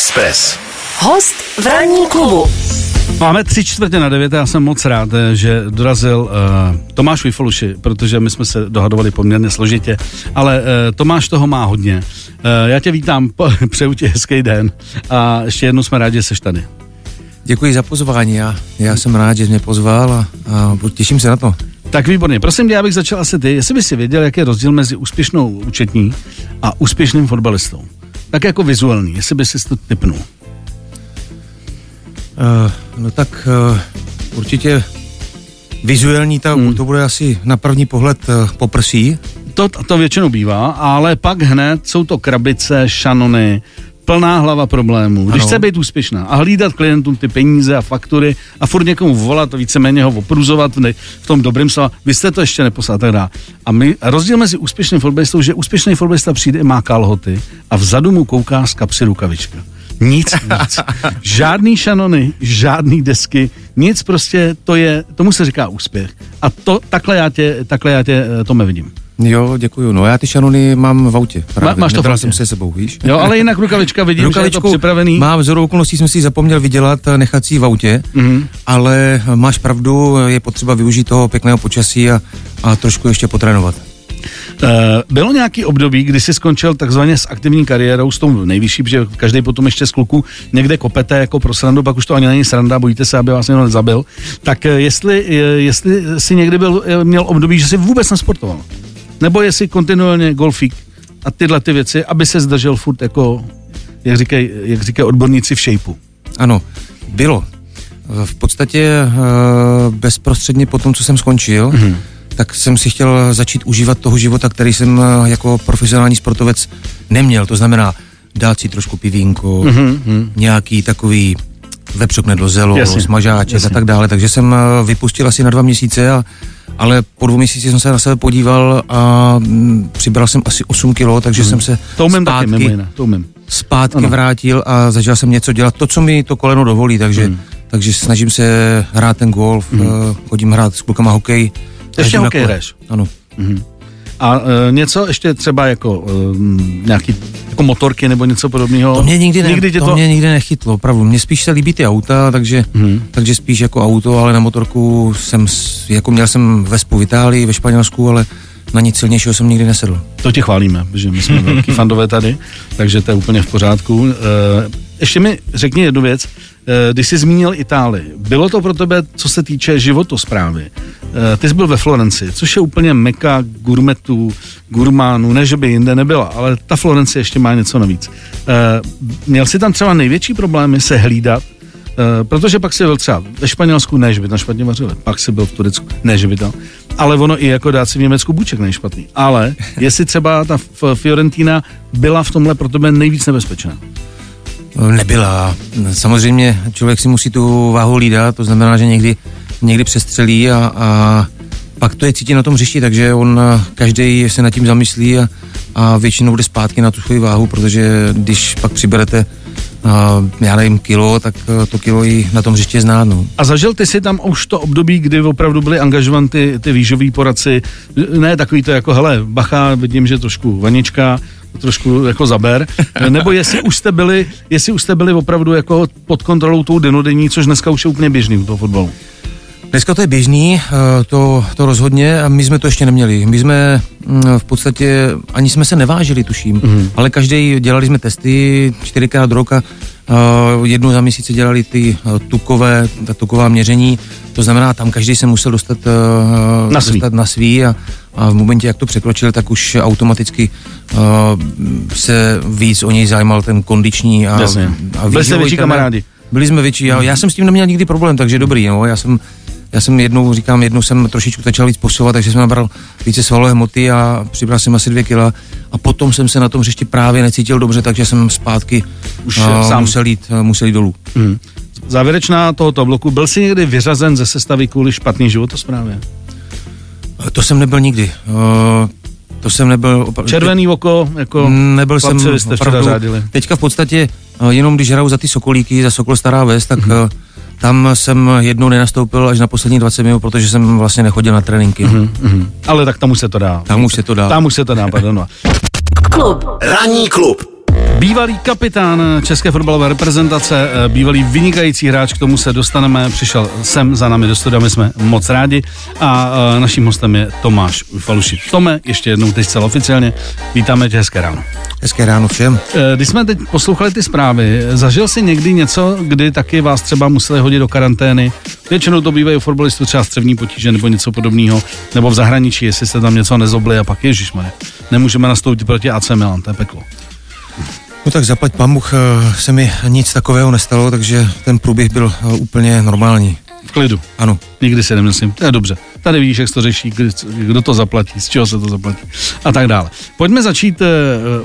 Express. Host v ranní klubu. Máme tři čtvrtě na devět, já jsem moc rád, eh, že dorazil uh, Tomáš Vifoluši, protože my jsme se dohadovali poměrně složitě, ale uh, Tomáš toho má hodně. Uh, já tě vítám, přeju ti hezký den a ještě jednou jsme rádi, že jsi tady. Děkuji za pozvání, já, já jsem rád, že jsi mě pozval a, a těším se na to. Tak výborně, prosím tě, já bych začal asi ty, jestli by si věděl, jaký je rozdíl mezi úspěšnou účetní a úspěšným fotbalistou. Tak jako vizuální, jestli by si to typnul. Uh, no tak uh, určitě vizuální, ta, hmm. to bude asi na první pohled uh, poprsí. To, to většinou bývá, ale pak hned jsou to krabice, šanony, plná hlava problémů. Když ano. chce být úspěšná a hlídat klientům ty peníze a faktury a furt někomu volat, víceméně ho opruzovat v, v tom dobrém slova, vy jste to ještě neposlal tak dále. A my, rozdíl mezi úspěšným fotbalistou, že úspěšný fotbalista přijde, má kalhoty a vzadu mu kouká z kapsy rukavička. Nic, nic. Žádný šanony, žádný desky, nic prostě, to je, tomu se říká úspěch. A to, takhle já tě, takhle já tě eh, to vidím. Jo, děkuju. No já ty šanony mám v autě. Právě. Má, máš to v jsem se sebou, víš? Jo, ale jinak rukavička vidím, Rukavičku že je to připravený. Mám z okolností, jsem si zapomněl vydělat, nechat si v autě, mm-hmm. ale máš pravdu, je potřeba využít toho pěkného počasí a, a trošku ještě potrénovat. Eh, bylo nějaký období, kdy jsi skončil takzvaně s aktivní kariérou, s tou nejvyšší, protože každý potom ještě z kluku někde kopete jako pro srandu, pak už to ani není sranda, bojíte se, aby vás někdo nezabil. Tak eh, jestli, eh, jestli si někdy byl, měl období, že jsi vůbec nesportoval, nebo jestli kontinuálně golfík a tyhle ty věci, aby se zdržel furt jako, jak říkají, jak říkají odborníci v šejpu. Ano, bylo. V podstatě bezprostředně po tom, co jsem skončil, mm-hmm tak jsem si chtěl začít užívat toho života, který jsem eh, jako profesionální sportovec neměl. To znamená dát si trošku pivínko, mm-hmm. nějaký takový vepřok nedlozelo, smažáček a tak dále. Takže jsem eh, vypustil asi na dva měsíce, a, ale po dvou měsících jsem se na sebe podíval a mm, přibral jsem asi 8 kilo, takže mm. jsem se to umím zpátky, taky, jiné, to umím. zpátky ano. vrátil a začal jsem něco dělat, to, co mi to koleno dovolí, takže, mm. takže snažím se hrát ten golf, mm. chodím hrát s klukama hokej, ještě hokej hraješ? Ano. Mhm. A e, něco ještě třeba jako e, nějaký jako motorky nebo něco podobného? To mě nikdy, ne, nikdy to, to mě nikdy nechytlo, opravdu. Mně spíš se líbí ty auta, takže, hmm. takže spíš jako auto, ale na motorku jsem, jako měl jsem Vespu v Itálii, ve Španělsku, ale na nic silnějšího jsem nikdy nesedl. To ti chválíme, protože my jsme velký fandové tady, takže to je úplně v pořádku. E, ještě mi řekni jednu věc, e, když jsi zmínil Itálii, bylo to pro tebe, co se týče životosprávy, Eh, ty jsi byl ve Florenci, což je úplně meka gourmetů, gurmánů, ne, že by jinde nebyla, ale ta Florence ještě má něco navíc. Eh, měl jsi tam třeba největší problémy se hlídat, eh, protože pak si byl třeba ve Španělsku, ne, že by tam špatně vařili, pak si byl v Turecku, ne, že by tam, ale ono i jako dát si v Německu buček nejšpatný. Ale jestli třeba ta Fiorentina byla v tomhle pro tebe nejvíc nebezpečná? Nebyla. Samozřejmě člověk si musí tu váhu lídat, to znamená, že někdy někdy přestřelí a, a pak to je cítit na tom hřišti, takže on každý se nad tím zamyslí a, a většinou jde zpátky na tu svoji váhu, protože když pak přiberete a já nevím, kilo, tak to kilo i na tom hřiště znát. No. A zažil ty si tam už to období, kdy opravdu byli angažovaní ty, ty výžoví poradci, ne takový to jako, hele, bacha, vidím, že trošku vanička, trošku jako zaber, nebo jestli už jste byli, jestli už jste byli opravdu jako pod kontrolou tou denodenní, což dneska už je úplně běžný u toho fotbalu. Dneska to je běžný, eh, to, to rozhodně a my jsme to ještě neměli. My jsme mm, v podstatě, ani jsme se nevážili, tuším, mm-hmm. ale každý dělali jsme testy čtyřikrát do roka, jednou za měsíc dělali ty eh, tukové, ta tuková měření, to znamená, tam každý se musel dostat na svý, dostat na svý a, a v momentě, jak to překročil, tak už automaticky uh, se víc o něj zajímal ten kondiční a, Jasně. a Byli jste větší kamarádi. Byli jsme větší, já, já jsem s tím neměl nikdy problém, takže dobrý, no, já jsem já jsem jednou, říkám, jednou jsem trošičku začal víc posilovat, takže jsem nabral více svalové hmoty a přibral jsem asi dvě kila a potom jsem se na tom hřišti právě necítil dobře, takže jsem zpátky Už uh, sám. musel jít, uh, musel jít dolů. Hmm. Závěrečná tohoto bloku, byl jsi někdy vyřazen ze sestavy kvůli špatný životosprávě? To jsem nebyl nikdy. Uh, to jsem nebyl... Opra- Červený oko, jako nebyl jsem jste opravdu, řádili. Teďka v podstatě jenom když hraju za ty Sokolíky, za Sokol Stará Ves, tak mm-hmm. Tam jsem jednou nenastoupil až na poslední 20 minut, protože jsem vlastně nechodil na tréninky. Mm-hmm, mm-hmm. Ale tak tam už se to dá. Tam už se to dá. Tam už se to dá, pardon. Klub. Ranní klub. Bývalý kapitán české fotbalové reprezentace, eh, bývalý vynikající hráč, k tomu se dostaneme, přišel sem za námi do studia, my jsme moc rádi a eh, naším hostem je Tomáš Faluši. Tome, ještě jednou teď celé oficiálně, vítáme tě, hezké ráno. Hezké ráno všem. Eh, Když jsme teď poslouchali ty zprávy, zažil jsi někdy něco, kdy taky vás třeba museli hodit do karantény? Většinou to bývají u fotbalistů třeba střevní potíže nebo něco podobného, nebo v zahraničí, jestli se tam něco nezobli a pak ježišmarja, nemůžeme nastoupit proti AC Milan, to je peklo. No tak zaplať pambuch, se mi nic takového nestalo, takže ten průběh byl eh, úplně normální. V klidu. Ano. Nikdy si nemyslím, to je dobře. Tady vidíš, jak se to řeší, kdo to zaplatí, z čeho se to zaplatí a tak dále. Pojďme začít uh,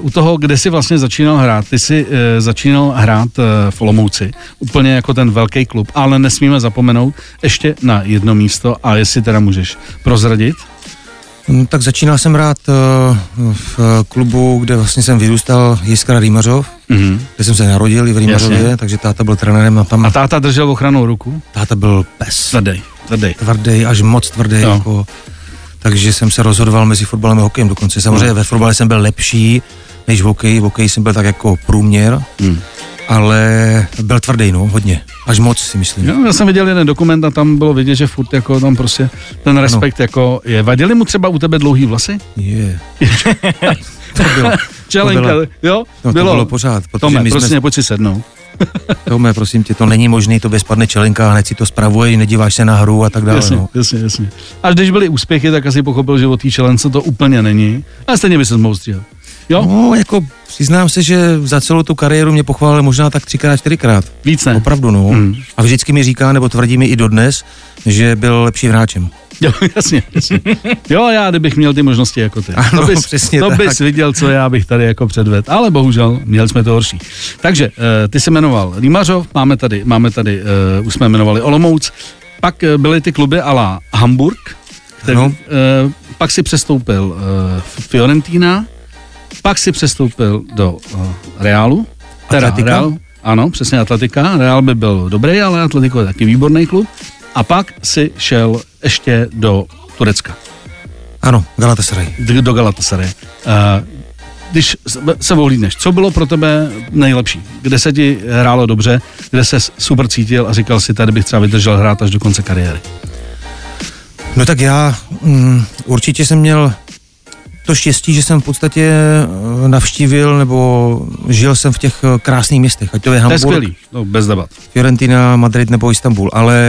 u toho, kde jsi vlastně začínal hrát. Ty jsi začínal hrát v Olomouci, úplně jako ten velký klub, ale nesmíme zapomenout ještě na jedno místo a jestli teda můžeš prozradit. No, tak začínal jsem hrát eh, v eh, klubu, kde vlastně jsem vyrůstal, Jiskra Rýmařov, Mhm. kde jsem se narodil i v Rýmařově, Jasně. takže táta byl trenérem a tam A táta držel ochranou ruku? táta byl pes. Tvrdý, tvrdý. Tvrdý, až moc tvrdý. Jo. Jako, takže jsem se rozhodoval mezi fotbalem a hokejem dokonce. Samozřejmě ve fotbale jsem byl lepší než v hokeji, v hokeji jsem byl tak jako průměr, Hmm. Ale byl tvrdý, no, hodně. Až moc si myslím. Jo, já jsem viděl jeden dokument a tam bylo vidět, že furt jako tam prostě ten respekt jako je. Vadili mu třeba u tebe dlouhý vlasy? Je. to bylo, Čelenka, bylo- jo? no, to bylo pořád, Tome, my prostě jsme, pojď si sednout. Tome, prosím tě, to není možné, to spadne čelenka, hned si to spravuje, nedíváš se na hru a tak dále. Jasně, No. jasně, jasně. Až když byly úspěchy, tak asi pochopil, že o té čelence to úplně není. A stejně by se mohl stříhat. Jo? no, jako přiznám se, že za celou tu kariéru mě pochválil možná tak třikrát, čtyřikrát. Víc ne. Opravdu, no. Hmm. A vždycky mi říká, nebo tvrdí mi i dodnes, že byl lepším hráčem. Jo, jasně, jasně. Jo, já kdybych měl ty možnosti jako ty. Ano, to bys, přesně to tak. bys viděl, co já bych tady jako předvedl. Ale bohužel, měli jsme to horší. Takže, eh, ty se jmenoval Rýmařov, máme tady, máme tady, uh, už jsme jmenovali Olomouc, pak eh, byly ty kluby ala Hamburg, který, uh, pak si přestoupil Fiorentina, pak si přestoupil do uh, Realu. Teda Atletika? Real, ano, přesně Atletika. Real by byl dobrý, ale Atletico je taky výborný klub. A pak si šel ještě do Turecka, Ano, Galatasaray. do Galatasaray. Uh, když se- se ohlídneš, co bylo pro tebe nejlepší? Kde se ti hrálo dobře, kde se super cítil a říkal si, tady bych třeba vydržel hrát až do konce kariéry. No tak já mm, určitě jsem měl to štěstí, že jsem v podstatě eh, navštívil nebo žil jsem v těch eh, krásných městech, ať to je To je Hamburg, skvělý, no, bez debat. Fiorentina, Madrid nebo Istanbul, ale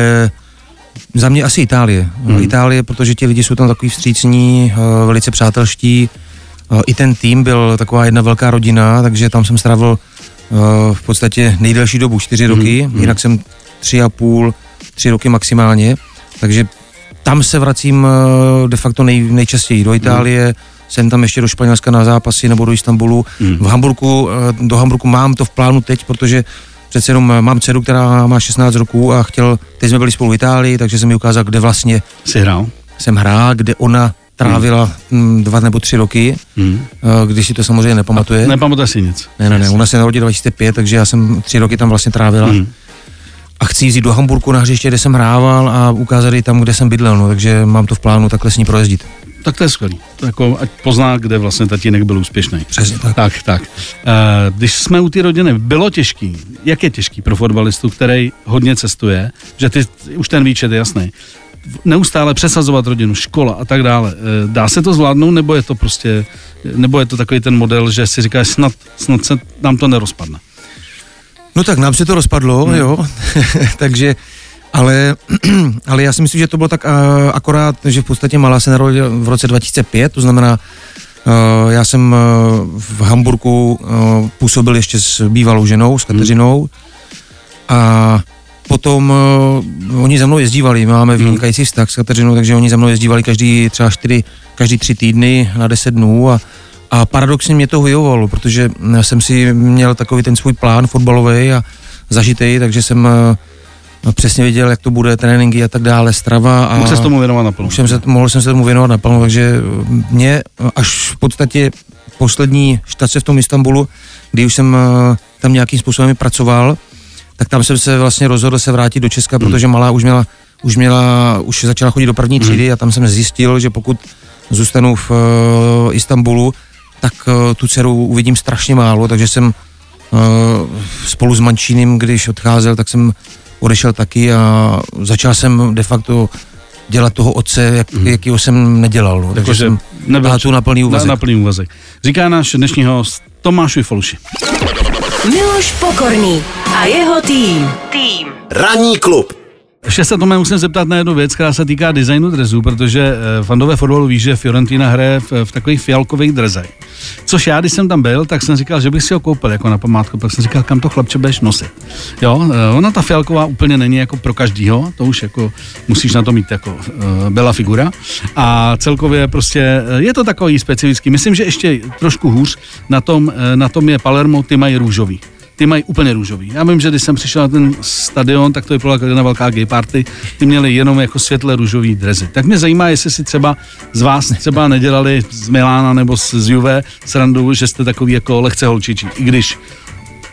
za mě asi Itálie. Hmm. Itálie, protože ti lidi jsou tam takový vstřícní, velice přátelští. I ten tým byl taková jedna velká rodina, takže tam jsem strávil v podstatě nejdelší dobu, čtyři roky, mhm. jinak jsem tři a půl, tři roky maximálně, takže tam se vracím de facto nej, nejčastěji do Itálie, jsem tam ještě do Španělska na zápasy nebo do Istanbulu. Mhm. V Hamburgu, eh, do Hamburgu mám to v plánu teď, protože přece jenom eh, mám dceru, která má 16 roků a chtěl, teď jsme byli spolu v Itálii, takže jsem mi ukázal, kde vlastně Jsi hrál? jsem hrál, kde ona trávila mm, dva nebo tři roky, Hmm. eh, když si to samozřejmě nepamatuje. Nepamatuje si nic. Ne, ne, ne, ona se narodila 2005, takže já jsem tři roky tam vlastně trávila. Hmm. A chci jít do Hamburku na hřiště, kde jsem hrával a ukázat tam, kde jsem bydlel, no, takže mám to v plánu takhle s ní projezdit. Tak to je skvělý. Jako, ať pozná, kde vlastně tatínek byl úspěšný. Přesně tak. Tak, tak. Eh, Když jsme u té rodiny, bylo těžký. Jak je těžký pro fotbalistu, který hodně cestuje, že ty, už ten výčet je jasný. Neustále přesazovat rodinu, škola a tak dále. Eh, Dá se to zvládnout, nebo je to prostě, nebo je to takový ten model, že si říkáš, snad, snad se nám to nerozpadne. No tak nám se to rozpadlo, Hmm. jo, takže, ale, ale já si myslím, že to bylo tak uh, akorát, že v podstatě Malá se narodila v roce 2005, to znamená, uh, já jsem uh, v Hamburgu uh, působil ještě s bývalou ženou, s Kateřinou a potom uh, oni za mnou jezdívali, máme Hmm. vynikající vztah s Kateřinou, takže oni za mnou jezdívali každý třeba čtyři, každý tři týdny na deset dnů a a paradoxně mě to vyhovovalo, protože jsem si měl takový ten svůj plán fotbalový a zažitej, takže jsem eh, přesně věděl, jak to bude, tréninky a tak dále, strava. A Mohl se tomu věnovat naplno. už jsem se, mohl jsem se tomu věnovat naplno, takže mě až v podstatě poslední štace v tom Istanbulu, kdy už jsem eh, tam nějakým způsobem pracoval, tak tam jsem se vlastně rozhodl se vrátit do Česka, Hmm. protože malá už měla, už měla, už začala chodit do první třídy a tam jsem zjistil, že pokud zůstanu v uh, Istanbulu, tak uh, tu dceru uvidím strašně málo, takže jsem spolu s Mančínem, když odcházel, tak jsem odešel taky a začal jsem de facto dělat toho otce, jak, mm. jakýho jsem nedělal. No. Takže jsem nebyl tu na plný úvazek. Na, na plný úvazek. Říká náš dnešní host Tomáš Vifoluši. Miloš Pokorný a jeho tým. Tým. Ranní klub. Ještě se to musím zeptat na jednu věc, která se týká designu drezu, protože eh, fandové fotbalu ví, že Fiorentina hraje v, v takových fialkových drezech. Což já, když jsem tam byl, tak jsem říkal, že bych si ho koupil jako na památku, pak jsem říkal, kam to chlapče budeš nosit. Jo, eh, ona ta fialková úplně není jako pro každýho, to už jako musíš na to mít jako uh, byla figura. A celkově prostě je to takový specifický. Myslím, že ještě trošku hůř na tom, na tom je Palermo, ty mají růžový ty mají úplně růžový. Já vím, že když jsem přišel na ten stadion, tak to je jako jedna velká gay party, ty měli jenom jako světle růžový drezy. Tak mě zajímá, jestli si třeba z vás třeba nedělali z Milána nebo z Juve srandu, že jste takový jako lehce holčičí, i když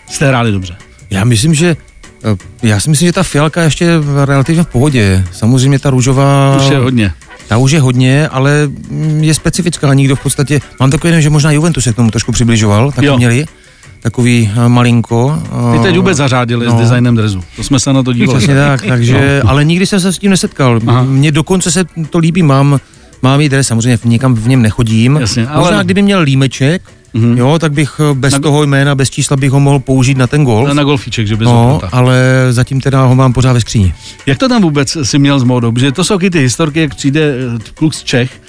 jste hráli dobře. Já myslím, že eh, já si myslím, že ta fialka ještě relativně v pohodě. Samozřejmě ta růžová... Už je hodně. Ta už je hodně, ale je specifická. Nikdo v podstatě... Mám takový že možná Juventus se k tomu trošku přibližoval, tak jo. měli takový eh, malinko. Ty teď vůbec zařádili no. s designem drezu. To jsme se na to dívali. Přesně tak, takže, no. ale nikdy jsem se s tím nesetkal. Mně dokonce se to líbí, mám, mám i dres, samozřejmě nikam v něm nechodím. Jasně, ale... Možná kdyby měl límeček, Mm-hmm. Jo, tak bych eh, bez na, toho jména, bez čísla bych ho mohl použít na ten golf. Na, na golfíček, že bys no, ale zatím teda ho mám pořád ve skříni. Jak to tam vůbec si měl s módou? Protože to jsou ty historky, jak přijde eh, kluk z Čech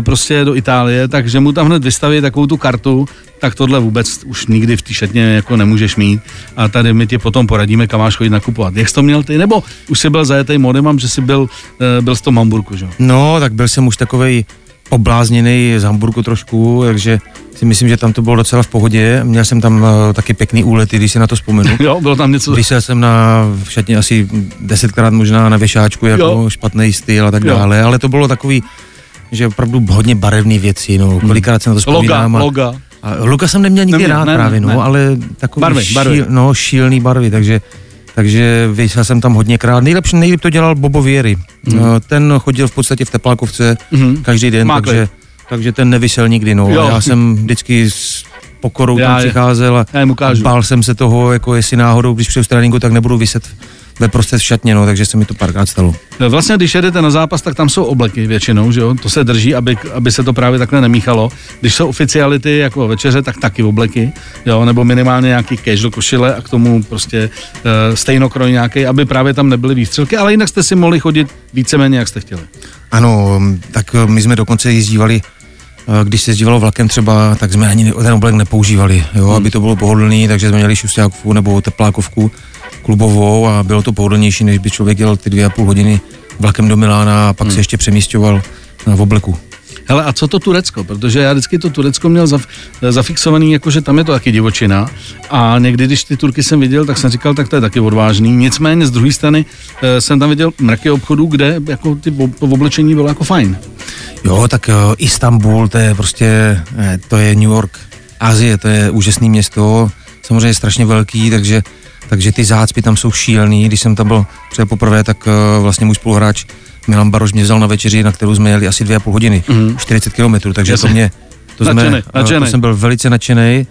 prostě do Itálie, takže mu tam hned vystaví takovou tu kartu, tak tohle vůbec už nikdy v té šatně jako nemůžeš mít a tady my ti potom poradíme, kam máš chodit nakupovat. Jak jsi to měl ty? Nebo už jsi byl zajetý modem, že jsi byl, eh, byl z tom Hamburku, že? No, tak byl jsem už takovej oblázněný z Hamburgu trošku, takže si myslím, že tam to bylo docela v pohodě. Měl jsem tam uh, taky pěkný úlety, když si na to vzpomenu. jo, bylo tam něco. Když jsem na v šatně asi desetkrát možná na věšáčku, jako jo. špatný styl a tak jo. dále, ale to bylo takový, že opravdu hodně barevné věci, no, kolikrát se na to vzpomínám. Loga, loga. A Luka jsem neměl nikdy neměl, rád ne, právě, no, ne. ale takový barvy, šíl, barvy. No, šílný barvy, takže takže vyšel jsem tam hodněkrát. Nejlepší, nejlíp to dělal Bobo Věry. Mm. Ten chodil v podstatě v teplákovce mm. každý den, takže, takže ten nevysel nikdy. No. Jo. Já jsem vždycky s pokorou já, tam přicházel a bál jsem se toho, jako jestli náhodou, když přijdu z tréninku, tak nebudu vyset ve prostě šatně, no, takže se mi to párkrát stalo. No, vlastně, když jedete na zápas, tak tam jsou obleky většinou, že jo? To se drží, aby, aby se to právě takhle nemíchalo. Když jsou oficiality jako večeře, tak taky obleky, jo? Nebo minimálně nějaký casual košile a k tomu prostě uh, stejnokroj nějaký, aby právě tam nebyly výstřelky, ale jinak jste si mohli chodit víceméně, jak jste chtěli. Ano, tak eh, my jsme dokonce jezdívali když se jezdívalo vlakem třeba, tak jsme ani ten oblek nepoužívali, jo, hmm. aby to bylo pohodlný, takže jsme měli šustákovku nebo teplákovku klubovou a bylo to pohodlnější, než by člověk dělal ty dvě a půl hodiny vlakem do Milána a pak hmm. se ještě přemístěval v obleku. Hele, a co to Turecko? Protože já vždycky to Turecko měl zaf, zafixovaný, jako že tam je to taky divočina. A někdy, když ty Turky jsem viděl, tak jsem říkal, tak to je taky odvážný. Nicméně z druhé strany e, jsem tam viděl mraky obchodů, kde jako ty v oblečení bylo jako fajn. Jo, tak uh, Istanbul, to je prostě, eh, to je New York, Azie, to je úžasné město, samozřejmě strašně velký, takže takže ty zácpy tam jsou šílený. Když jsem tam byl třeba poprvé, tak uh, vlastně můj spoluhráč Milan Baroš mě vzal na večeři, na kterou jsme jeli asi dvě a půl hodiny, mm. 40 kilometrů, takže Jasně. to mě, to, jsme, nadčenej. to jsem byl velice nadšený.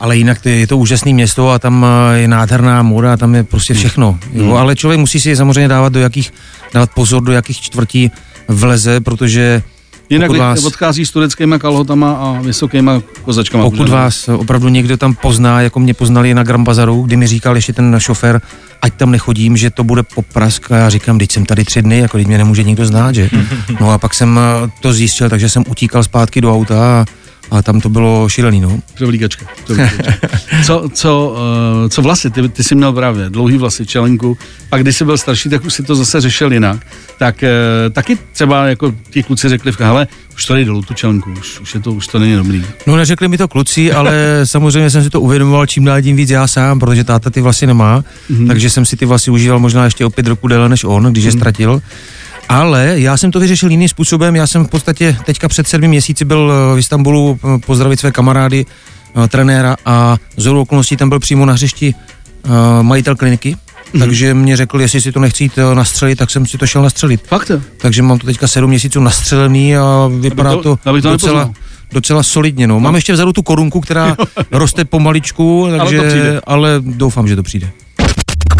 Ale jinak je to úžasné město a tam je nádherná móda, tam je prostě mhm. všechno. Mm. Jo? Ale člověk musí si samozřejmě dávat do jakých, dávat pozor, do jakých čtvrtí vleze, protože Jinak vás, odchází s tureckýma kalhotama a vysokýma kozačkama. Pokud vás opravdu někdo tam pozná, jako mě poznali na Grand Bazaru, kdy mi říkal ještě ten šofér, ať tam nechodím, že to bude poprask a já říkám, teď jsem tady tři dny, jako teď mě nemůže nikdo znát, že? No a pak jsem eh, to zjistil, takže jsem utíkal zpátky do auta a a tam to bylo šílený, no. Převlíkačka. co, co, uh, co vlasy? Ty, ty jsi měl právě dlouhý vlasy, čelenku, pak když jsi byl starší, tak už si to zase řešil jinak. Tak uh, taky třeba jako ti kluci řekli, hele, už to dolů tu čelenku, už, už, je to, už to není dobrý. No neřekli mi to kluci, ale samozřejmě jsem si to uvědomoval čím dál tím víc já sám, protože táta ty vlasy nemá, mm-hmm. takže jsem si ty vlasy užíval možná ještě o pět roku déle než on, když mm-hmm. je mhm. ztratil. Ale já jsem to vyřešil jiným způsobem. Já jsem v podstatě teďka před sedmi měsíci byl eh, v Istanbulu eh, pozdravit své kamarády, eh, trenéra a z okolností tam byl přímo na hřišti majitel kliniky takže mě řekl, jestli si to nechci jít nastřelit, tak jsem si to šel nastřelit. Fakt? Takže mám to teďka sedm měsíců nastřelený a vypadá Abych to- to, abych to docela, nepoznal. docela solidně. No. Mám ještě vzadu tu korunku, která roste pomaličku, takže, přijde. ale doufám, že to přijde.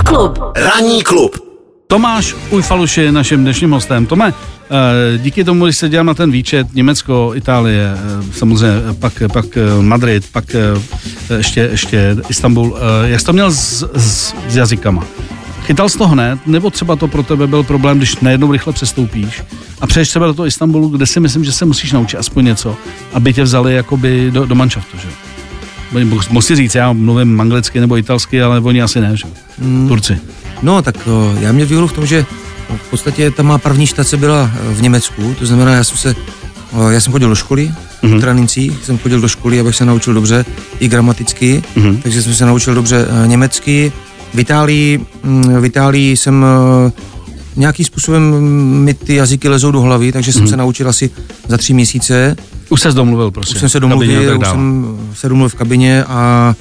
Klub. Ranní klub. Tomáš Ujfaluš je naším dnešním hostem. Tome, eh, díky tomu, když se dělám na ten výčet, Německo, Itálie, eh, samozřejmě pak, pak eh, Madrid, pak ještě, ještě Istanbul. Jak jsi to měl s, s, s jazykama? Chytal jsi to hned, nebo třeba to pro tebe byl problém, když najednou rychle přestoupíš a přeješ třeba do toho Istanbulu, kde si myslím, že se musíš naučit aspoň něco, aby tě vzali jakoby do, do manšaftu, že? Musí říct, já mluvím anglicky nebo italsky, ale oni asi ne, že? jo? Turci. No, tak o, já měl výhodu v tom, že v podstatě ta má první štace byla e, v Německu, to znamená, já jsem se, o, já jsem chodil do školy, mm-hmm. v Tranincích, jsem chodil do školy, abych se naučil dobře i gramaticky, mm-hmm. takže jsem se naučil dobře německy. V Itálii, mm, v Itálii jsem nějakým způsobem mi ty jazyky lezou do hlavy, takže jsem se naučil asi za tři měsíce. Už se domluvil, prostě. Už jsem se domluvil, už jsem se domluvil v kabině a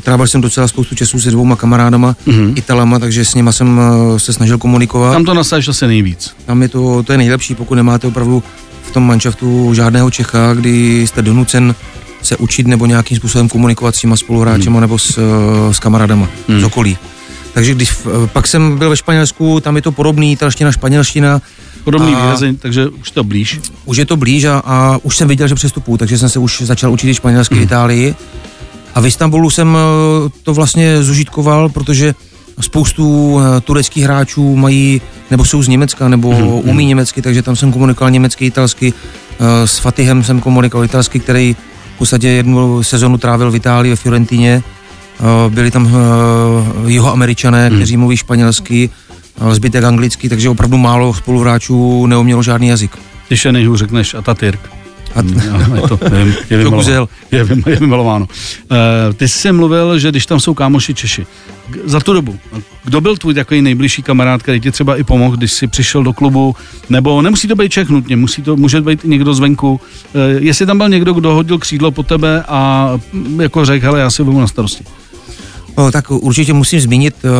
trávil jsem docela spoustu času se dvouma kamarádama, mm-hmm. Italama, takže s nima jsem uh, se snažil komunikovat. Tam to nasáš asi nejvíc. Tam je to, to je nejlepší, pokud nemáte opravdu v tom manšaftu žádného Čecha, kdy jste donucen se učit nebo nějakým způsobem komunikovat s těma spoluhráčema nebo s, uh, s kamarádama Hmm. z okolí. Takže když pak jsem byl ve Španělsku, tam je to podobný, italština, španělština, Podobný výrazy, takže už to blíž. už je to blíž a, a už jsem viděl, že přestupuju, takže jsem se už začal učit španělsky v Itálii. A v Istanbulu jsem eh, to vlastně zužitkoval, protože spoustu eh, tureckých hráčů mají, nebo jsou z Německa, nebo umí německy, takže tam jsem komunikoval německy, italsky. Eh, S Fatihem jsem komunikoval italsky, který v podstatě jednu sezonu trávil v Itálii, ve Fiorentině. Byli tam eh, jihoameričané, kteří mluví španělsky, zbytek anglicky, takže opravdu málo spoluhráčů neumělo žádný jazyk. Když je nejhůř řekneš Atatürk. A t- No, je to, vymalováno. Je, vym- je vymalováno. Uh, ty jsi mluvil, že když tam jsou kámoši Češi, K- za tu dobu, kdo byl tvůj takový nejbližší kamarád, který ti třeba i pomohl, když jsi přišel do klubu, nebo nemusí to být Čech nutně, musí to, může být i někdo zvenku. Uh, jestli tam byl někdo, kdo hodil křídlo po tebe a mm, jako řekl, hele, já si ho vezmu na starosti. O, tak určitě musím zmínit uh,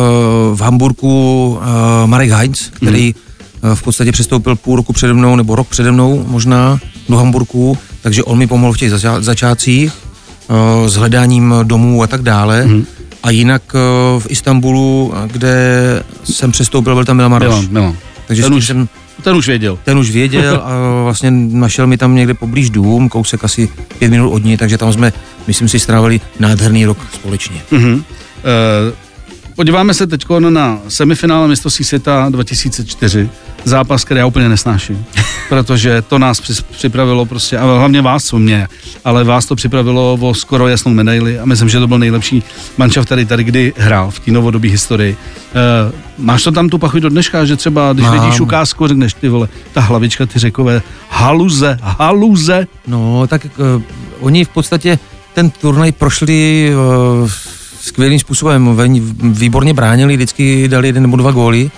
v Hamburgu uh, Marek Heinz, který uh, v podstatě přestoupil půl roku přede mnou, nebo rok přede mnou možná do Hamburgu, takže on mi pomohl v těch začátcích uh, s hledáním domů a tak dále. A jinak uh, v Istanbulu, uh, kde jsem přestoupil, byl tam Milan Maroš. Milan, Milan. Takže Ten už- jsem, Ten už věděl. ten už věděl a vlastně našel mi tam někde poblíž dům, kousek asi pět minut od ní, takže tam jsme, myslím si, strávili nádherný rok společně. Mhm. Eh, Podíváme se teď na semifinále mistrovství světa 2004. Zápas, který já úplně nesnáším, protože to nás připravilo prostě, a hlavně vás, co mě, ale vás to připravilo o skoro jasnou medaili a myslím, že to byl nejlepší manšaft, který tady kdy hrál v té novodobí historii. Eh, máš to tam tu pachuť do dneška, že třeba, když Mám. vidíš ukázku, řekneš ty vole, ta hlavička, ty řekové, haluze, haluze. No, tak uh, oni v podstatě ten turnaj prošli uh, skvělým způsobem, výborně bránili, vždycky dali jeden nebo dva góly,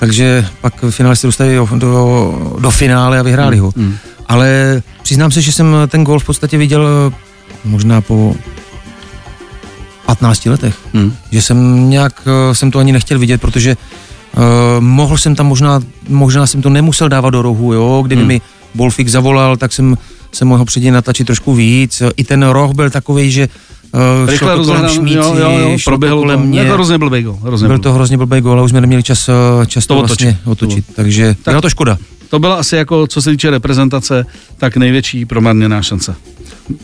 takže pak v finále se dostali do, do, do finále a vyhráli ho. Mm. Ale přiznám se, že jsem ten gól v podstatě viděl eh, možná po 15 letech. Mm. Že jsem nějak, eh, jsem to ani nechtěl vidět, protože uh, mohl jsem tam možná, možná jsem to nemusel dávat do rohu, jo, kdyby Hmm. mi Bolfik zavolal, tak jsem se mohl před něj natačit trošku víc. I ten roh byl takový, že uh, to rozehrán- šmíci, jo, jo, jo, to proběhlo to, mě. je to hrozně blbý gol, hrozně Byl to hrozně blbý gól a už jsme neměli čas, eh, čas to, To vlastně otočit. otočit. Takže Tak- byla to škoda. To byla asi jako, co se týče reprezentace, tak největší promarněná šance.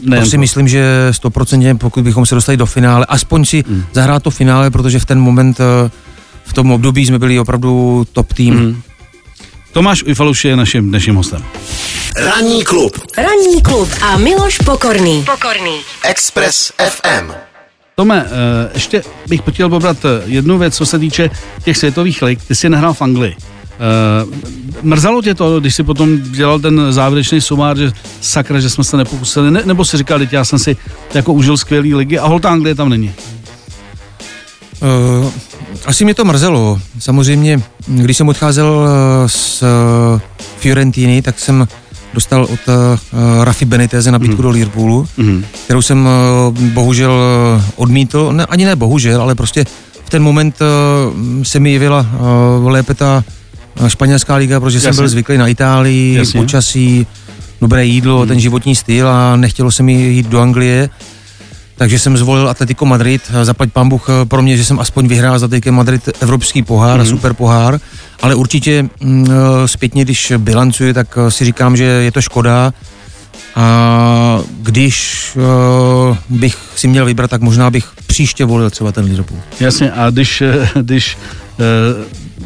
Nejen To si to. myslím, že stoprocentně, pokud bychom se dostali do finále, aspoň si Hmm. zahrát to finále, protože v ten moment, eh, v tom období jsme byli opravdu top tým. Mhm. Tomáš Ujfaluš je naším dnešním hostem. Ranní klub. Ranní klub a Miloš Pokorný. Pokorný. Express FM. Tome, eh, ještě bych chtěl pobrat eh, jednu věc, co se týče těch světových lig. Ty jsi nehrál v Anglii. Eh, Mrzalo tě to, když jsi potom dělal ten závěrečný sumár, že sakra, že jsme se nepokusili, ne, nebo si říkal, já jsem si jako užil skvělý ligy a holta Anglie tam není. Uh, asi mě to mrzelo. Samozřejmě, když jsem odcházel z Fiorentiny, tak jsem dostal od uh, Rafi Beniteze nabídku mm. do Liverpoolu, Mhm. kterou jsem uh, bohužel uh, odmítl, ne, ani ne bohužel, ale prostě v ten moment uh, se mi jevila uh, lépe ta španělská liga, protože jsem Jasně. byl zvyklý na Itálii, Jasně. počasí, dobré jídlo, Hmm. ten životní styl a nechtělo se mi jít do Anglie. Takže jsem zvolil Atletico Madrid, zaplať pán Bůh eh, pro mě, že jsem aspoň vyhrál za Atletico Madrid evropský pohár, Mhm. mm. super pohár, ale určitě mm, eh, zpětně, když bilancuji, tak eh, si říkám, že je to škoda a když uh, bych si měl vybrat, tak možná bych příště volil třeba ten Liverpool. Jasně, a když, když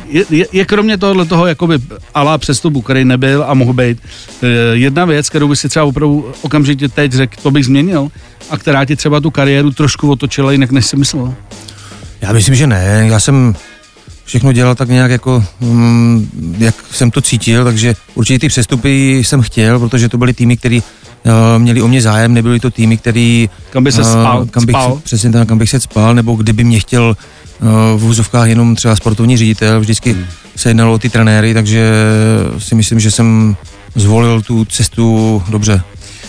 je, je, je kromě tohohle toho jakoby alá přestupu, který nebyl a mohl být, jedna věc, kterou by si třeba opravdu okamžitě teď řekl, to bych změnil a která ti třeba tu kariéru trošku otočila jinak, než si myslel. Já myslím, že ne. Já jsem všechno dělal tak nějak jako, mm, jak jsem to cítil, takže určitě ty přestupy jsem chtěl, protože to byly týmy, které uh, měli o mě zájem, nebyly to týmy, který, Kam by se eh, spal, kam bych, spal. Přesně tak, kam bych se spal, nebo kdyby mě chtěl uh, v úzovkách jenom třeba sportovní ředitel, vždycky Hmm. se jednalo o ty trenéry, takže si myslím, že jsem zvolil tu cestu dobře.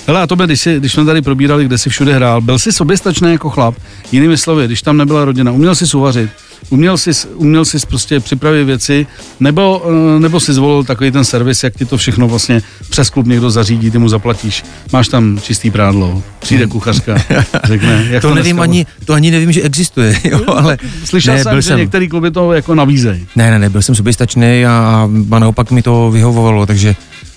Hele, a tobě, když, jsi, když jsme tady probírali, kde jsi všude hrál, byl jsi soběstačný jako chlap, jinými slovy, když tam nebyla rodina, uměl jsi uvařit, uměl jsi, uměl jsi prostě připravit věci, nebo, eh, nebo si zvolil takový ten servis, jak ti to všechno vlastně přes klub někdo zařídí, ty mu zaplatíš, máš tam čistý prádlo, přijde kuchařka, řekne, jak To, to, nevím ani, to ani nevím, že existuje, jo, ale Slyšel ne, jsem, byl že některý kluby to jako nabízejí. Ne, ne, ne, byl jsem soběstačný a, a naopak mi to vyhovovalo, takže,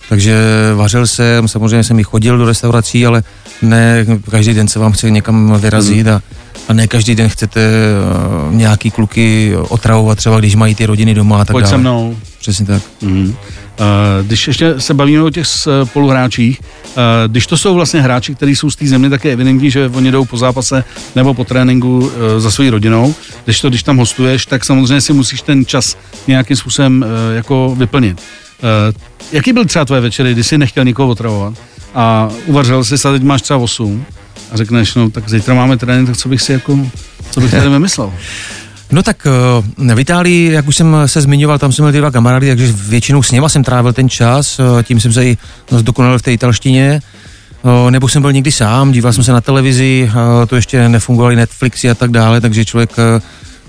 takže vařil jsem, samozřejmě jsem i chodil do restaurací, ale ne každý den se vám chce někam vyrazit a, a ne každý den chcete uh, nějaký kluky otravovat, třeba když mají ty rodiny doma a tak Pojď dále. se mnou. Přesně tak. Mm. Když ještě se bavíme o těch spoluhráčích, eh, když to jsou vlastně hráči, kteří jsou z té země, tak je evidentní, že oni jdou po zápase nebo po tréninku za svojí rodinou. Když to, když tam hostuješ, tak samozřejmě si musíš ten čas nějakým způsobem jako vyplnit. Eh, Jaký byl třeba tvoje večery, kdy jsi nechtěl nikoho otravovat a uvařil jsi a teď máš třeba 8 a řekneš, no tak zítra máme trénink, tak co bych si jako, co bych tady vymyslel? No tak eh, v Itálii, jak už jsem se zmiňoval, tam jsem měl dva kamarády, takže většinou s něma jsem trávil ten čas, eh, tím jsem se i zdokonalil v té italštině. Nebo jsem byl někdy sám, díval jsem se na televizi, to ještě nefungovaly Netflixy a tak dále, takže člověk,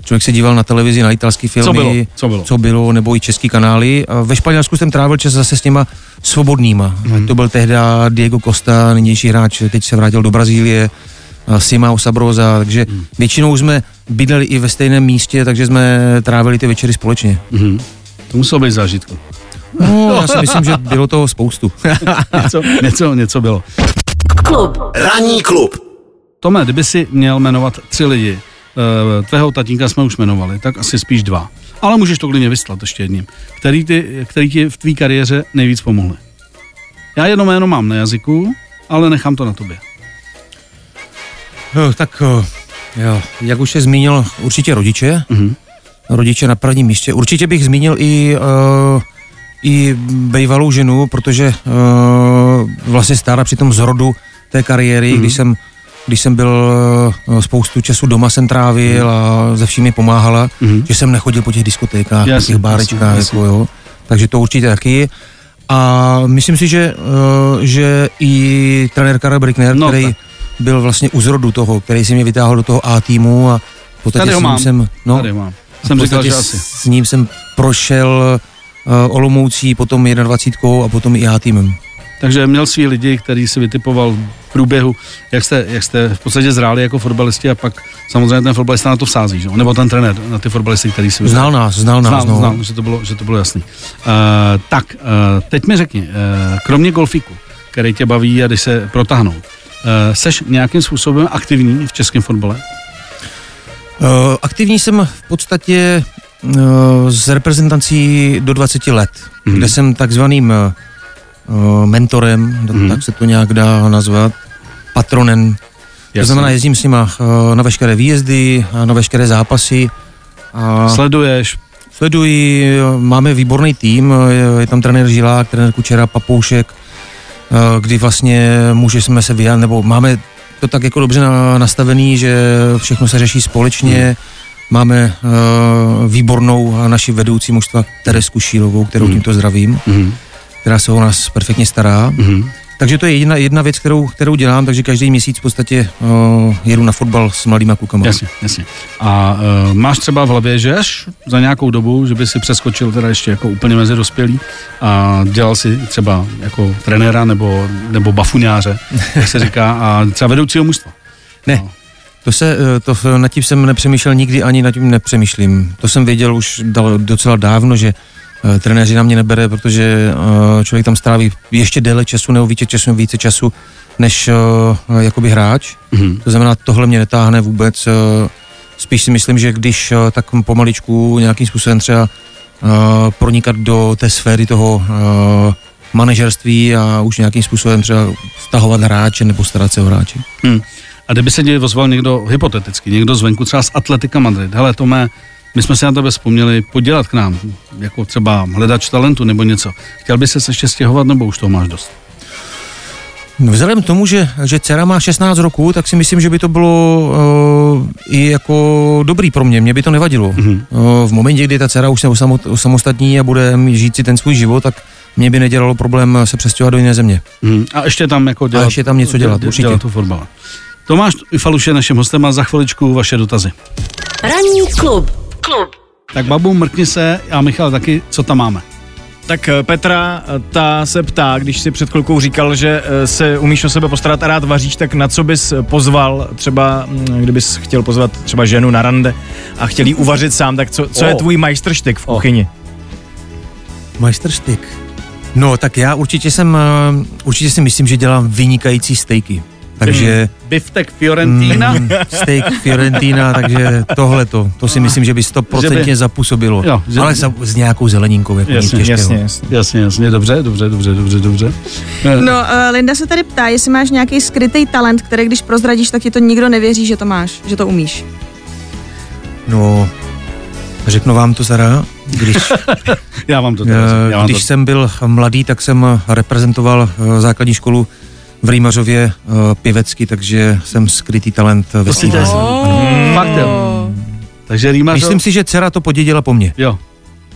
člověk se díval na televizi, na italský filmy, Co bylo? Co bylo? co bylo nebo i český kanály. A Ve Španělsku jsem trávil čas zase s těma svobodnýma. Hmm. To byl tehdy Diego Costa, nynější hráč, teď se vrátil do Brazílie, a Simao Sabroza, takže Mhm. většinou jsme bydleli i ve stejném místě, takže jsme trávili ty večery společně. Mhm. To muselo být zážitku. No, já si myslím, že bylo toho spoustu. něco, něco, něco bylo. Klub. Ranní klub. Tome, kdyby si měl jmenovat tři lidi, tvého tatínka jsme už jmenovali, tak asi spíš dva. Ale můžeš to klidně vyslat ještě jedním. Který, ty, který ti v tvý kariéře nejvíc pomohli? Já jedno jméno mám na jazyku, ale nechám to na tobě. Jo, tak jo, jo, jak už je zmínil, určitě rodiče, Mhm. rodiče na prvním místě. Určitě bych zmínil i, uh, i bývalou ženu, protože uh, vlastně stála při tom zrodu té kariéry, Mhm. mm-hmm. když jsem když jsem byl uh, spoustu času doma jsem trávil a ze vším mi pomáhala, Mhm. mm-hmm. že jsem nechodil po těch diskotékách, Jasně, po těch bárečkách, jasně. jako jo. Takže to určitě taky. A myslím si, že, uh, že i trenér Karel Brickner, No který tak. byl vlastně u zrodu toho, který si mě vytáhl do toho A týmu a v podstatě Tady ho s ním mám. jsem, no, Tady mám. Jsem říkal, že s- asi. s ním jsem prošel uh, Olomoucí, potom 21 a potom i A týmem. Takže měl svý lidi, který si vytipoval v průběhu, jak jste, jak jste v podstatě zráli jako fotbalisti a pak samozřejmě ten fotbalista na to vsází, že? nebo ten trenér na ty fotbalisty, který si vybral. Znal nás, znal nás, Znal, no. znal že, to bylo, že to bylo jasný. Uh, tak, uh, teď mi řekni, uh, kromě golfíku, který tě baví a když se protáhnout, uh, seš nějakým způsobem aktivní v českém fotbale? Uh, aktivní jsem v podstatě uh, s reprezentací do 20 let, Mhm. mm. kde jsem takzvaným uh, mentorem, Mhm. mm. tak se to nějak dá nazvat, patronem. To Jasně. znamená, jezdím s nima uh, na veškeré výjezdy, na veškeré zápasy. A Sleduješ, sleduji, máme výborný tým, je, tam trenér Žilák, trenér Kučera, Papoušek, eh, kdy vlastně můžeme se vyjádřit, nebo máme to tak jako dobře na, nastavený, že všechno se řeší společně. Hmm. Máme uh, výbornou naši vedoucí mužstva Teresku Šílovou, kterou Hmm. tímto zdravím, Mhm. Která se o nás perfektně stará. Mhm. Takže to je jedna, jedna věc, kterou, kterou dělám, takže každý měsíc v podstatě uh, jedu na fotbal s mladýma klukama. Jasně, jasně. A uh, máš třeba v hlavě, že až za nějakou dobu, že by si přeskočil teda ještě jako úplně mezi dospělí a dělal si třeba jako trenéra nebo, nebo bafuňáře, jak se říká, a třeba vedoucího mužstva. Ne, No. to se, eh, to, nad tím jsem nepřemýšlel nikdy, ani nad tím nepřemýšlím. To jsem věděl už dal, docela dávno, že trenéři na mě nebere, protože uh, člověk tam stráví ještě déle času nebo více času, více času, než uh, jakoby hráč. Mhm. To znamená, tohle mě netáhne vůbec. eh, Spíš si myslím, že když eh, tak pomaličku nějakým způsobem třeba eh, pronikat do té sféry toho eh, manažerství a už nějakým způsobem třeba stahovat hráče nebo starat se o hráče. Hmm. A kdyby se tě ozval někdo, hypoteticky, někdo zvenku, třeba z Atletika Madrid, hele Tome, my jsme si na tebe vzpomněli podělat k nám, jako třeba hledač talentu nebo něco. Chtěl by se ještě stěhovat, nebo už toho máš dost? No, Vzhledem k tomu, že, že dcera má 16 roků, tak si myslím, že by to bylo uh, i jako dobrý pro mě, mě by to nevadilo. Mhm. Uh, v momentě, kdy ta dcera už se osamot, osamostatní a bude žít si ten svůj život, tak mě by nedělalo problém se přestěhovat do jiné země. Hmm. A ještě tam jako dělat, ještě tam něco dělat, určitě. dělat tu fotbal. Tomáš Faluš je naším hostem a za chviličku vaše dotazy. Ranní klub. Klub. Tak babu, mrkni se a Michal taky, co tam máme. Tak eh, Petra, eh, ta se ptá, když si před chvilkou říkal, že eh, se umíš o sebe postarat a rád vaříš, tak na co bys pozval třeba, mm, kdybys chtěl pozvat třeba ženu na rande a chtěl jí uvařit sám, tak co, co je O. tvůj majstrštyk v kuchyni? Majsterštyk. No, tak já určitě jsem, určitě si myslím, že dělám vynikající stejky. Takže Biftek Fiorentina? mm, steak Fiorentina, takže tohle to, to si myslím, že by stoprocentně by- zapůsobilo. Jo, že Ale za, s nějakou zeleninkou, jako Jasně. Jasně, jasně. Jasně, jasně, dobře, dobře, dobře, dobře, dobře. Eh, No, uh, Linda se tady ptá, jestli máš nějaký skrytý talent, který když prozradíš, tak ti to nikdo nevěří, že to máš, že to umíš. No, řeknu vám to Zara, když, Já vám to teda řeknu, já eh, vám když to... jsem byl mladý, tak jsem reprezentoval eh, základní školu v Rýmařově eh, pěvecky, takže jsem skrytý talent ve svým Myslíte si? hlasem. Fakt jo. Takže Rýmařov... Myslím si, že dcera to podědila po mně. Jo.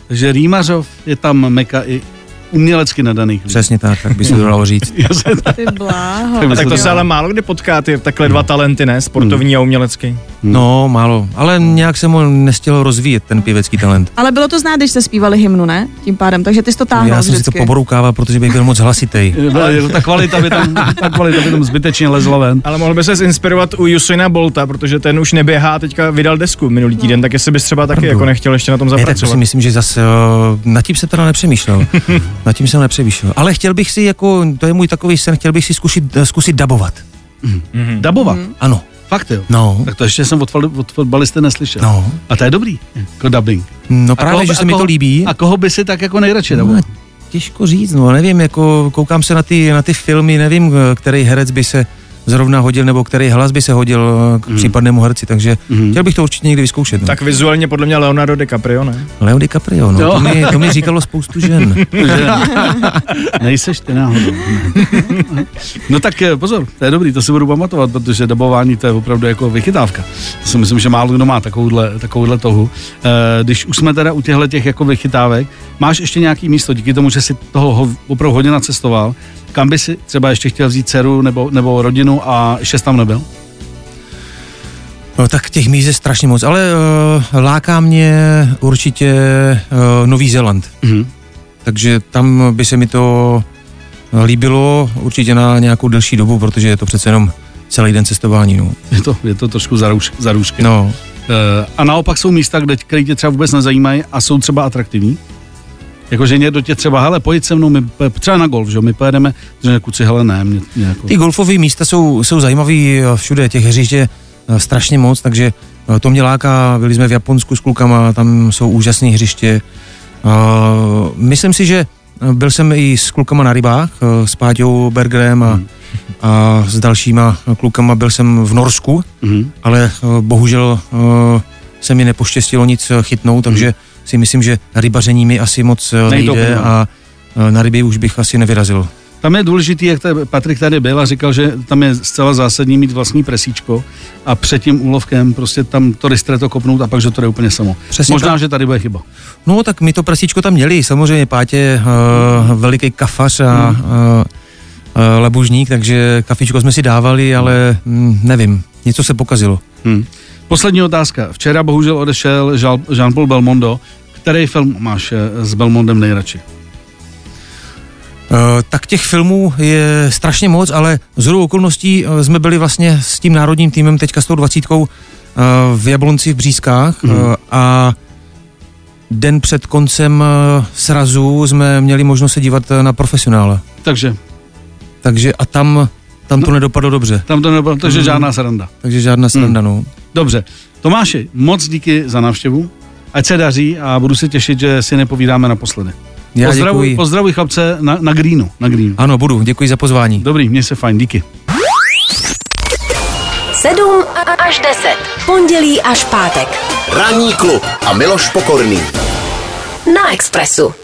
Takže Rýmařov je tam meka i umělecky nadaných lidí. Přesně tak, tak by se to dalo říct. Ty bláho. Tak A tak to se ale málo kdy potká, ty takhle dva talenty, ne? Sportovní a umělecký. No, málo. Ale nějak jsem ho nestihl rozvíjet, ten pěvecký talent. Ale bylo to znát, když jste zpívali hymnu, ne? Tím pádem, takže ty jsi to táhnul Já jsem si to vždycky. poborunkával, protože bych byl moc hlasitý. Ta kvalita by tam, ta kvalita by tam zbytečně lezla ven. Ale mohl by se inspirovat u Usaina Bolta, protože ten už neběhá, teďka vydal desku minulý týden, tak jestli bys třeba taky jako nechtěl ještě na tom Ne, tak to zapracovat. si myslím, že zase uh, nad tím jsem teda nepřemýšlel. nad tím jsem nepřemýšlel. Ale chtěl bych si, jako, to je můj takový sen, chtěl bych si zkusit, zkusit dabovat. Mhm. Dabovat. Ano. Fakt jo. No. Tak to ještě jsem od, od fotbalisty neslyšel. No. A to je dobrý, jako dubbing. No A právě, koho že se mi to líbí. A koho by si tak jako nejradši No, daboval? těžko říct, no nevím, jako koukám se na ty, na ty filmy, nevím, eh, který herec by se zrovna hodil, nebo který hlas by se hodil k Mhm. případnému herci, takže Mhm. chtěl bych to určitě někdy vyzkoušet. No. Tak vizuálně podle mě Leonardo DiCaprio, ne? Leo DiCaprio, no, to, mi, to mi říkalo spoustu žen. Že- Nejseš ty náhodou. No tak eh, pozor, to je dobrý, to si budu pamatovat, protože dabování to je opravdu jako vychytávka. To si myslím, že málo kdo má takovouhle, takovouhle tohu. Eh, Když už jsme teda u těchto těch jako vychytávek, máš ještě nějaký místo, díky tomu, že si toho ho- opravdu hodně nacestoval, kam by si třeba ještě chtěl vzít dceru nebo, nebo rodinu a ještě tam nebyl? No, tak těch míst je strašně moc, ale uh, láká mě určitě uh, Nový Zéland. Mhm. Takže tam by se mi to líbilo určitě na nějakou delší dobu, protože je to přece jenom celý den cestování. No. Je to, je to trošku zarůž, zarůžky. no. Eh, A naopak jsou místa, kde, které tě třeba vůbec nezajímají a jsou třeba atraktivní. Jakože někdo tě třeba, hele, pojď se mnou, my, třeba na golf, že jo, my pojedeme, že kuci, hele, ne, mě, mě jako... Ty golfové místa jsou, jsou zajímavý eh, všude, těch hřišť je eh, strašně moc, takže eh, to mě láká, byli jsme v Japonsku s klukama, tam jsou úžasné hřiště. Myslím si, že byl jsem i s klukama na rybách, s Páťou Bergerem a, Hmm. a s dalšíma klukama byl jsem v Norsku, Mhm. ale bohužel se mi nepoštěstilo nic chytnout, takže si myslím, že rybaření mi asi moc eh, Nejde a eh, na ryby už bych asi nevyrazil. Tam je důležitý, jak tady Patrik tady byl a říkal, že tam je zcela zásadní mít vlastní presíčko a před tím úlovkem prostě tam to ristreto kopnout a pak, že to jde úplně samo. Přesně Možná, tak. že tady bude chyba. No tak my to prasíčko tam měli, samozřejmě Pátě uh, veliký kafař a, uh, eh, Lebužník, takže kafičko jsme si dávali, ale mm, nevím, něco se pokazilo. Hmm. Poslední otázka. Včera bohužel odešel Jean- Jean-Paul Belmondo. Který film máš eh, s Belmondem nejradši? Eh, tak těch filmů je strašně moc, ale z okolností eh, jsme byli vlastně s tím národním týmem teďka s tou dvacítkou v Jablonci v Břízkách mm. a den před koncem srazu jsme měli možnost se dívat na profesionále. Takže Takže a tam, tam to nedopadlo dobře, tam to nebylo, takže Mhm. žádná sranda. takže žádná sranda, no. Dobře. Tomáši, moc díky za návštěvu. Ať se daří a budu se těšit, že si nepovídáme naposledy. Já pozdravuj, děkuji. pozdravuj chlapce na, na Greenu. Na Greenu. Ano, budu, děkuji za pozvání. Dobrý, měj se fajn, díky. 7 až 10. Pondělí až pátek. Ranní klub a Miloš Pokorný. Na Expressu.